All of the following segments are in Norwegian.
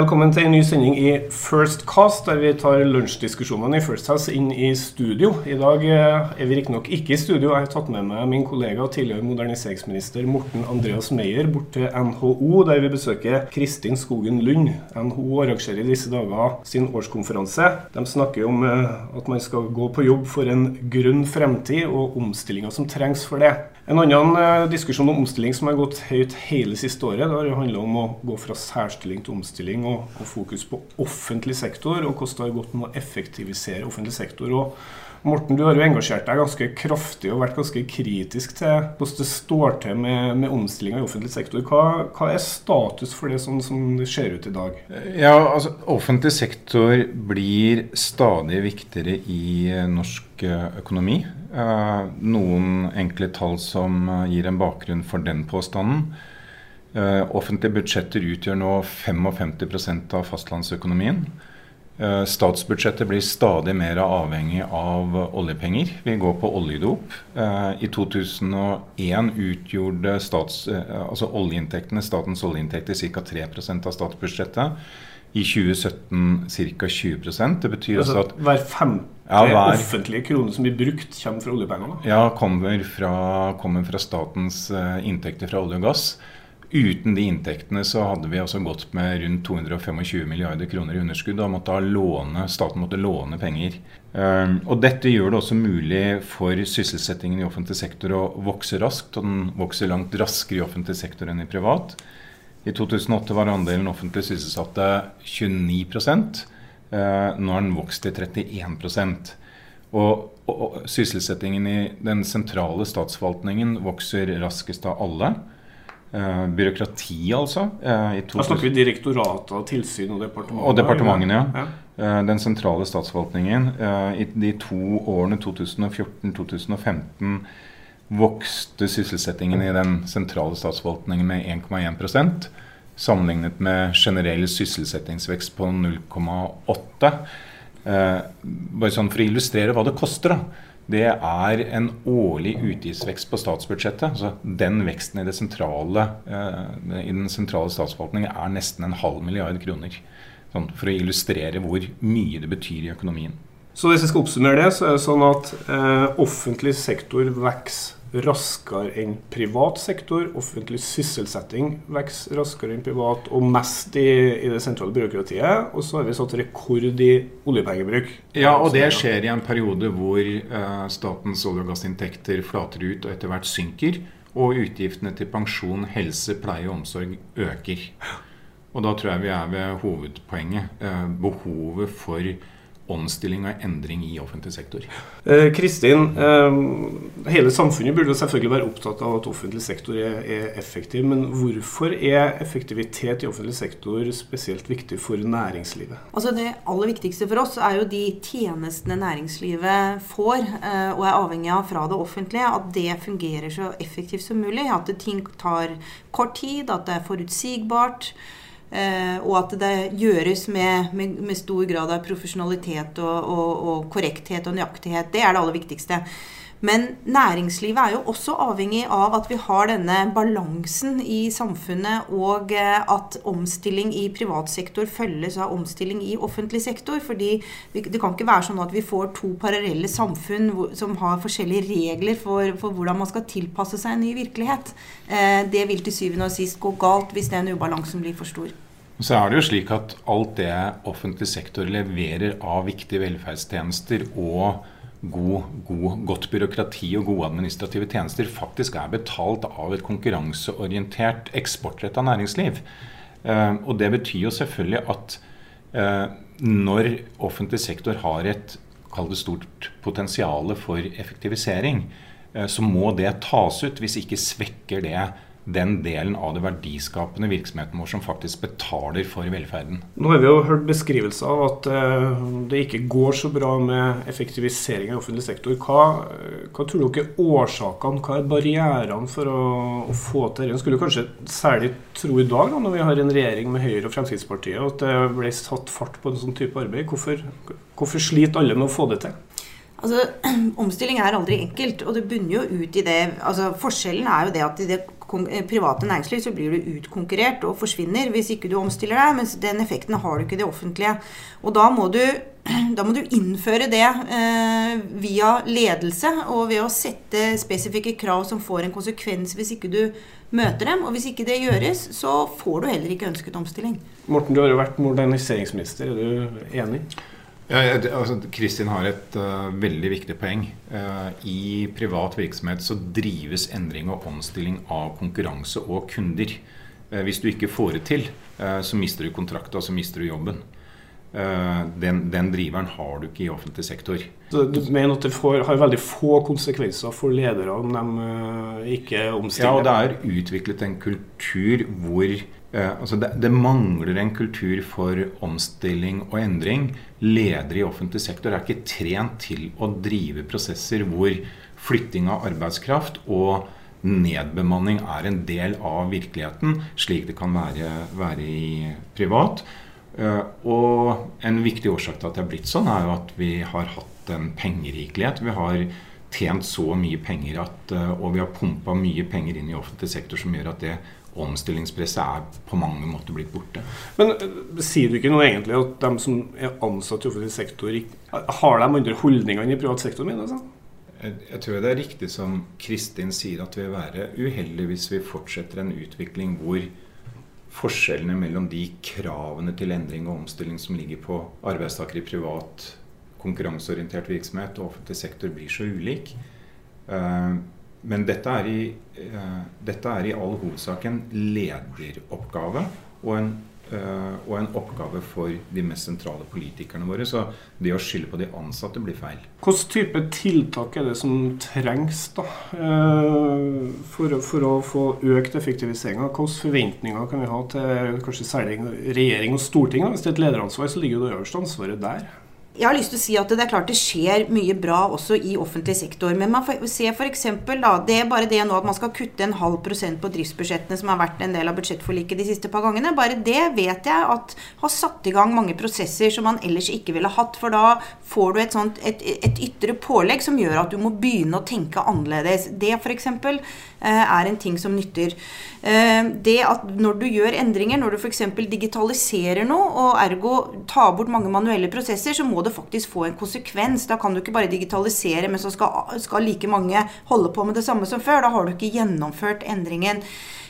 Velkommen til en ny sending i First Cast, der vi tar lunsjdiskusjonene i First House inn i studio. I dag eh, er vi riktignok ikke i studio. Jeg har tatt med meg min kollega og tidligere moderniseringsminister Morten Andreas Meyer bort til NHO, der vi besøker Kristin Skogen Lund. NHO arrangerer i disse dager sin årskonferanse. De snakker om eh, at man skal gå på jobb for en grønn fremtid, og omstillinga som trengs for det. En annen eh, diskusjon om omstilling som har gått høyt hele siste året, det har handla om å gå fra særstilling til omstilling og, fokus på offentlig sektor, og hvordan det har gått med å effektivisere offentlig sektor. Og Morten, du har jo engasjert deg ganske kraftig og vært ganske kritisk til hvordan det står til med, med omstillinga i offentlig sektor. Hva, hva, er status for det sånn som det ser ut i dag? Ja, altså Offentlig sektor blir stadig viktigere i norsk eh, økonomi. Eh, noen enkle tall som eh, gir en bakgrunn for den påstanden. Offentlige budsjetter utgjør nå 55% av fastlandsøkonomien. Eh, statsbudsjettet blir stadig mer avhengig av oljepenger. Vi går på oljedop. Eh, I 2001 utgjorde stats, eh, altså oljeinntektene, statens oljeinntekter ca. 3% av statsbudsjettet. I 2017 ca. 20% Det betyr altså, at Hver femte ja, hver, offentlige krone som blir brukt, kommer fra oljepengene? Ja, kommer fra, kommer fra statens inntekter fra olje og gass. Uten de inntektene så hadde vi altså gått med rundt 225 milliarder kroner i underskudd. og måtte låne, Staten måtte låne penger. Um, og Dette gjør det også mulig for sysselsettingen i offentlig sektor å vokse raskt. Og den vokser langt raskere i offentlig sektor enn i privat. I 2008 var andelen offentlig sysselsatte 29 uh, Nå har den vokst til 31 og, og, og sysselsettingen i den sentrale statsforvaltningen vokser raskest av alle. Uh, byråkrati, altså. Uh, da snakker vi direktorater, tilsyn og departementet? Og departementene, ja. ja. Uh, den sentrale statsforvaltningen. I de to årene 2014-2015 vokste sysselsettingen i den sentrale statsforvaltningen med 1,1% sammenlignet med generell sysselsettingsvekst på 0,8 Bare sånn for å illustrere hva det koster. da det er en årlig utgiftsvekst på statsbudsjettet. Altså den veksten i, sentrale, eh, i, den sentrale statsforvaltningen er nesten en halv milliard kroner. Sånn, for å illustrere hvor mye det betyr i økonomien. Så hvis jeg skal oppsummere det, så er det sånn at eh, offentlig sektor vokser raskere enn privat sektor. Offentlig sysselsetting vokser raskere enn privat, og mest i, i, det sentrale byråkratiet. Og så har vi satt rekord i oljepengebruk. Ja, og det skjer i en periode hvor uh, statens olje- og gassinntekter flater ut og etter hvert synker. Og utgiftene til pensjon, helse, pleie og omsorg øker. Og da tror jeg vi er ved hovedpoenget. Uh, behovet for omstilling og endring i offentlig sektor. Eh, Kristin, eh, hele samfunnet burde selvfølgelig være opptatt av at offentlig sektor er, er, effektiv. Men hvorfor er effektivitet i offentlig sektor spesielt viktig for næringslivet? Altså Det aller viktigste for oss er jo de tjenestene næringslivet får eh, og er avhengig av fra det offentlige. At det fungerer så effektivt som mulig. At ting tar kort tid, at det er forutsigbart. Eh, og at det gjøres med, med, med stor grad av profesjonalitet og, og, og, korrekthet og nøyaktighet. Det er det aller viktigste. Men næringslivet er jo også avhengig av at vi har denne balansen i samfunnet, og eh, at omstilling i privat sektor følges av omstilling i offentlig sektor. fordi det kan ikke være sånn at vi får to parallelle samfunn som har forskjellige regler for, for hvordan man skal tilpasse seg en ny virkelighet. Eh, det vil til syvende og sist gå galt hvis den ubalansen blir for stor. Så er det jo slik at alt det offentlig sektor leverer av viktige velferdstjenester og god, god, godt byråkrati og gode administrative tjenester, faktisk er betalt av et konkurranseorientert, eksportretta næringsliv. Eh, og det betyr jo selvfølgelig at eh, når offentlig sektor har et stort potensial for effektivisering, eh, så må det tas ut. Hvis ikke svekker det den delen av det verdiskapende virksomheten vår som faktisk betaler for velferden. Nå har vi jo hørt beskrivelser av at uh, det ikke går så bra med effektivisering i offentlig sektor. Hva, hva tror dere er årsakene, hva er barrierene for å, å få til det? Skulle kanskje særlig tro i dag, da, når vi har en regjering med Høyre og Fremskrittspartiet, at det ble satt fart på en sånn type arbeid. Hvorfor, hvorfor sliter alle med å få det til? Altså, Omstilling er aldri enkelt, og det bunner jo ut i det altså, Forskjellen er jo det at i det eh, private næringsliv, så blir du utkonkurrert og forsvinner hvis ikke du omstiller deg. Mens den effekten har du ikke i det offentlige. Og da må du, da må du innføre det eh, via ledelse og ved å sette spesifikke krav som får en konsekvens hvis ikke du møter dem. Og hvis ikke det gjøres, så får du heller ikke ønsket omstilling. Morten, du har jo vært moderniseringsminister. Er du enig? Ja, altså, Kristin har et uh, veldig viktig poeng. Uh, I privat virksomhet så drives endring og omstilling av konkurranse og kunder. Uh, hvis du ikke får det til, så mister du kontrakten, og så mister du jobben. Den, den, driveren har du ikke i offentlig sektor. Så du mener at det får, har veldig få konsekvenser for ledere om de ikke omstiller? Ja, og det er utviklet en kultur hvor altså det, det, mangler en kultur for omstilling og endring. Ledere i offentlig sektor er ikke trent til å drive prosesser hvor flytting av arbeidskraft og nedbemanning er en del av virkeligheten, slik det kan være, være i privat. Eh, og en viktig årsak til at det er blitt sånn, er jo at vi har hatt en pengerikelighet. Vi har tjent så mye penger at, eh, og vi har pumpa mye penger inn i offentlig sektor som gjør at det omstillingspresset er på mange måter blitt borte. Men uh, sier du ikke noe egentlig at de som er ansatt i offentlig sektor, har de andre holdninger enn i privat sektor? Mener, altså? jeg, tror det er riktig som Kristin sier, at vi vil være uheldig hvis vi fortsetter en utvikling hvor forskjellene mellom de kravene til endring og omstilling som ligger på arbeidstakere i privat, konkurranseorientert virksomhet og offentlig sektor, blir så ulik. Uh, men dette er, i, uh, dette er, i, all hovedsak en lederoppgave og en, uh, og en, oppgave for de mest sentrale politikerne våre. Så det å skylde på de ansatte blir feil. Hvilken type tiltak er det som trengs da, for, for, å få økt effektivisering? Hvilke forventninger kan vi ha til kanskje særlig regjering og storting? Hvis det er et lederansvar, så ligger jo det øverste ansvaret der. Jeg har lyst til å si at det er klart det skjer mye bra også i offentlig sektor. Men man ser f.eks. det er bare det nå at man skal kutte en halv prosent på driftsbudsjettene, som har vært en del av budsjettforliket de siste par gangene. Bare det vet jeg at har satt i gang mange prosesser som man ellers ikke ville hatt. For da får du et, sånt, et, et ytre pålegg som gjør at du må begynne å tenke annerledes. Det f.eks. Eh, er en ting som nytter. Eh, det at når du gjør endringer, når du f.eks. digitaliserer noe, og ergo tar bort mange manuelle prosesser, så må det faktisk få en konsekvens. Da kan du ikke bare digitalisere, men så skal, skal like mange holde på med det samme som før. Da har du ikke gjennomført endringen.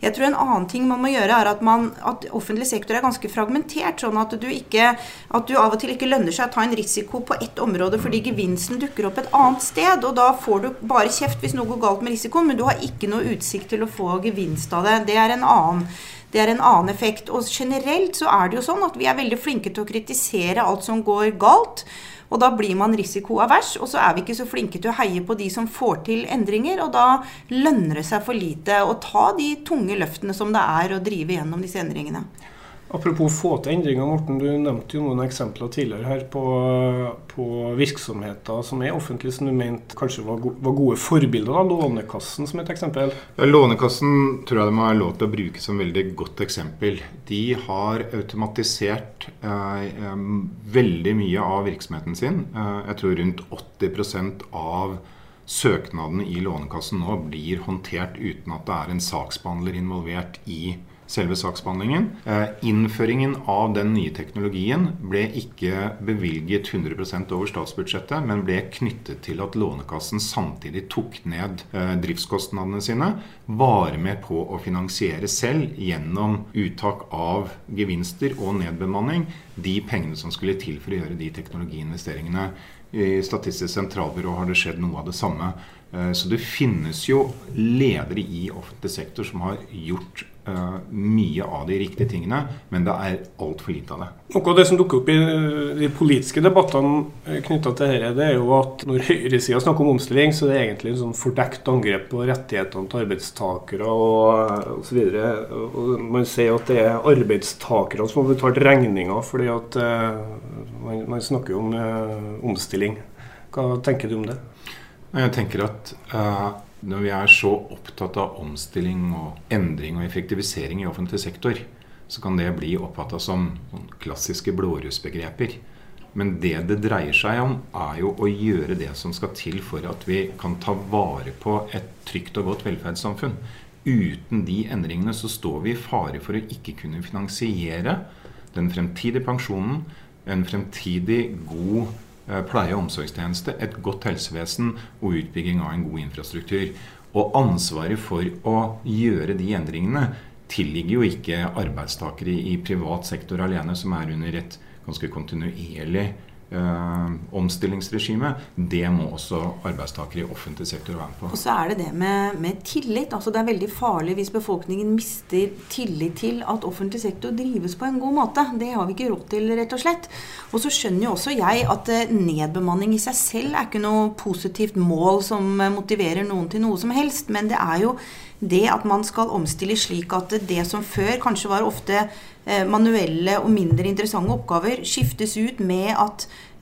Jeg tror en annen ting man må gjøre, er at, man, at offentlig sektor er ganske fragmentert. Sånn at du, ikke, at du av og til ikke lønner seg å ta en risiko på ett område fordi gevinsten dukker opp et annet sted. Og da får du bare kjeft hvis noe går galt med risikoen, men du har ikke noe utsikt til å få gevinst av det. Det er en annen det er en annen effekt. Og generelt så er det jo sånn at vi er veldig flinke til å kritisere alt som går galt. Og da blir man risikoavers, og så er vi ikke så flinke til å heie på de som får til endringer. Og da lønner det seg for lite å ta de tunge løftene som det er å drive gjennom disse endringene. Apropos få til endringer, Morten. Du nevnte jo noen eksempler tidligere her på, på virksomheter som er offentlige, som du mente kanskje var, go var gode forbilder. da, Lånekassen som et eksempel. Ja, Lånekassen tror jeg de har lov til å bruke som veldig godt eksempel. De har automatisert eh, veldig mye av virksomheten sin. Eh, jeg tror rundt 80% av søknadene i Lånekassen nå blir håndtert uten at det er en saksbehandler involvert i selve saksbehandlingen. Eh, innføringen av den nye teknologien ble ikke bevilget 100% over statsbudsjettet, men ble knyttet til at Lånekassen samtidig tok ned eh, driftskostnadene sine. Var med på å finansiere selv gjennom uttak av gevinster og nedbemanning de pengene som skulle til for å gjøre de teknologiinvesteringene. I Statistisk sentralbyrå har det skjedd noe av det samme. Eh, så det finnes jo ledere i offentlig sektor som har gjort uh, mye av de riktige tingene, men det er altfor lite av det. Noe av det som dukker opp i de politiske debattene eh, knytta til dette, det er jo at når høyresida snakker om omstilling, så er det egentlig en sånn fordekt angrep på rettighetene til arbeidstakere og osv. Man sier at det er arbeidstakerne som har betalt regninga fordi at uh, man, man, snakker om uh, omstilling. Hva tenker du om det? Jeg tenker at når vi er så opptatt av omstilling og endring og effektivisering i offentlig sektor, så kan det bli oppfatta som klassiske blårussbegreper. Men det det dreier seg om, er jo å gjøre det som skal til for at vi kan ta vare på et trygt og godt velferdssamfunn. uten de endringene så står vi i fare for å ikke kunne finansiere den fremtidige pensjonen, en fremtidig god pleie- og omsorgstjeneste, et godt helsevesen og utbygging av en god infrastruktur. Og ansvaret for å gjøre de endringene tilligger jo ikke arbeidstakere i privat sektor alene, som er under et ganske kontinuerlig eh, omstillingsregime, det må også arbeidstakere i offentlig sektor være med på. Og så er det det med, med, tillit. altså Det er veldig farlig hvis befolkningen mister tillit til at offentlig sektor drives på en god måte. Det har vi ikke råd til, rett og slett. Og så skjønner jo også jeg at eh, nedbemanning i seg selv er ikke noe positivt mål som motiverer noen til noe som helst, men det er jo det at man skal omstille slik at det som før kanskje var ofte manuelle og mindre interessante oppgaver skiftes ut med at eh,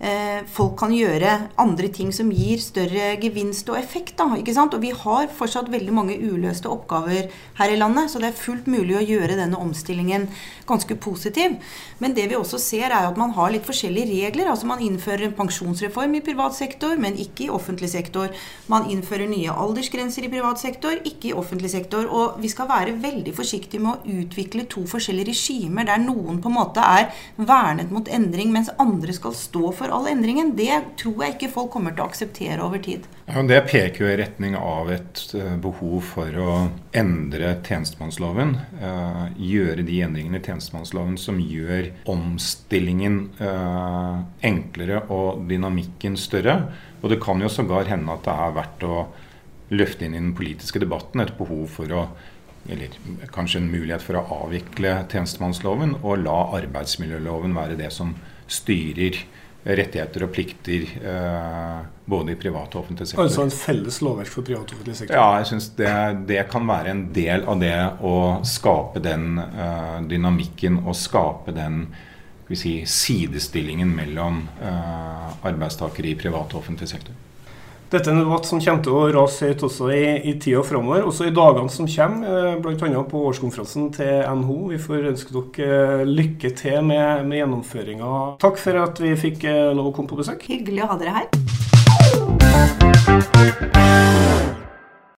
folk kan gjøre andre ting som gir større gevinst og effekt. Da, ikke sant? Og vi har fortsatt veldig mange uløste oppgaver her i landet, så det er fullt mulig å gjøre denne omstillingen ganske positiv. Men det vi også ser, er at man har litt forskjellige regler. altså Man innfører en pensjonsreform i privat sektor, men ikke i offentlig sektor. Man innfører nye aldersgrenser i privat sektor, ikke i offentlig sektor. Og vi skal være veldig forsiktige med å utvikle to forskjellige regimer der noen på en måte er vernet mot endring, mens andre skal stå for all endringen, det tror jeg ikke folk kommer til å akseptere over tid. Ja, det peker jo i retning av et eh, behov for å endre tjenestemannsloven. Eh, gjøre de endringene i tjenestemannsloven som gjør omstillingen eh, enklere og dynamikken større. Og det kan jo sågar hende at det er verdt å løfte inn i den politiske debatten et behov for å eller kanskje en mulighet for å avvikle tjenestemannsloven og la arbeidsmiljøloven være det som styrer rettigheter og plikter eh, både i privat og offentlig sektor. Altså en felles lovverk for privat og offentlig sektor? Ja, jeg syns det, det, kan være en del av det å skape den eh, dynamikken og skape den si, sidestillingen mellom eh, arbeidstakere i privat og offentlig sektor. Dette er en debatt som kommer til å rase høyt også i, i tida framover. Også i dagene som kommer, eh, bl.a. på årskonferansen til NHO. Vi får ønske dere eh, lykke til med, med gjennomføringa. Takk for at vi fikk eh, lov å komme på besøk. Hyggelig å ha dere her.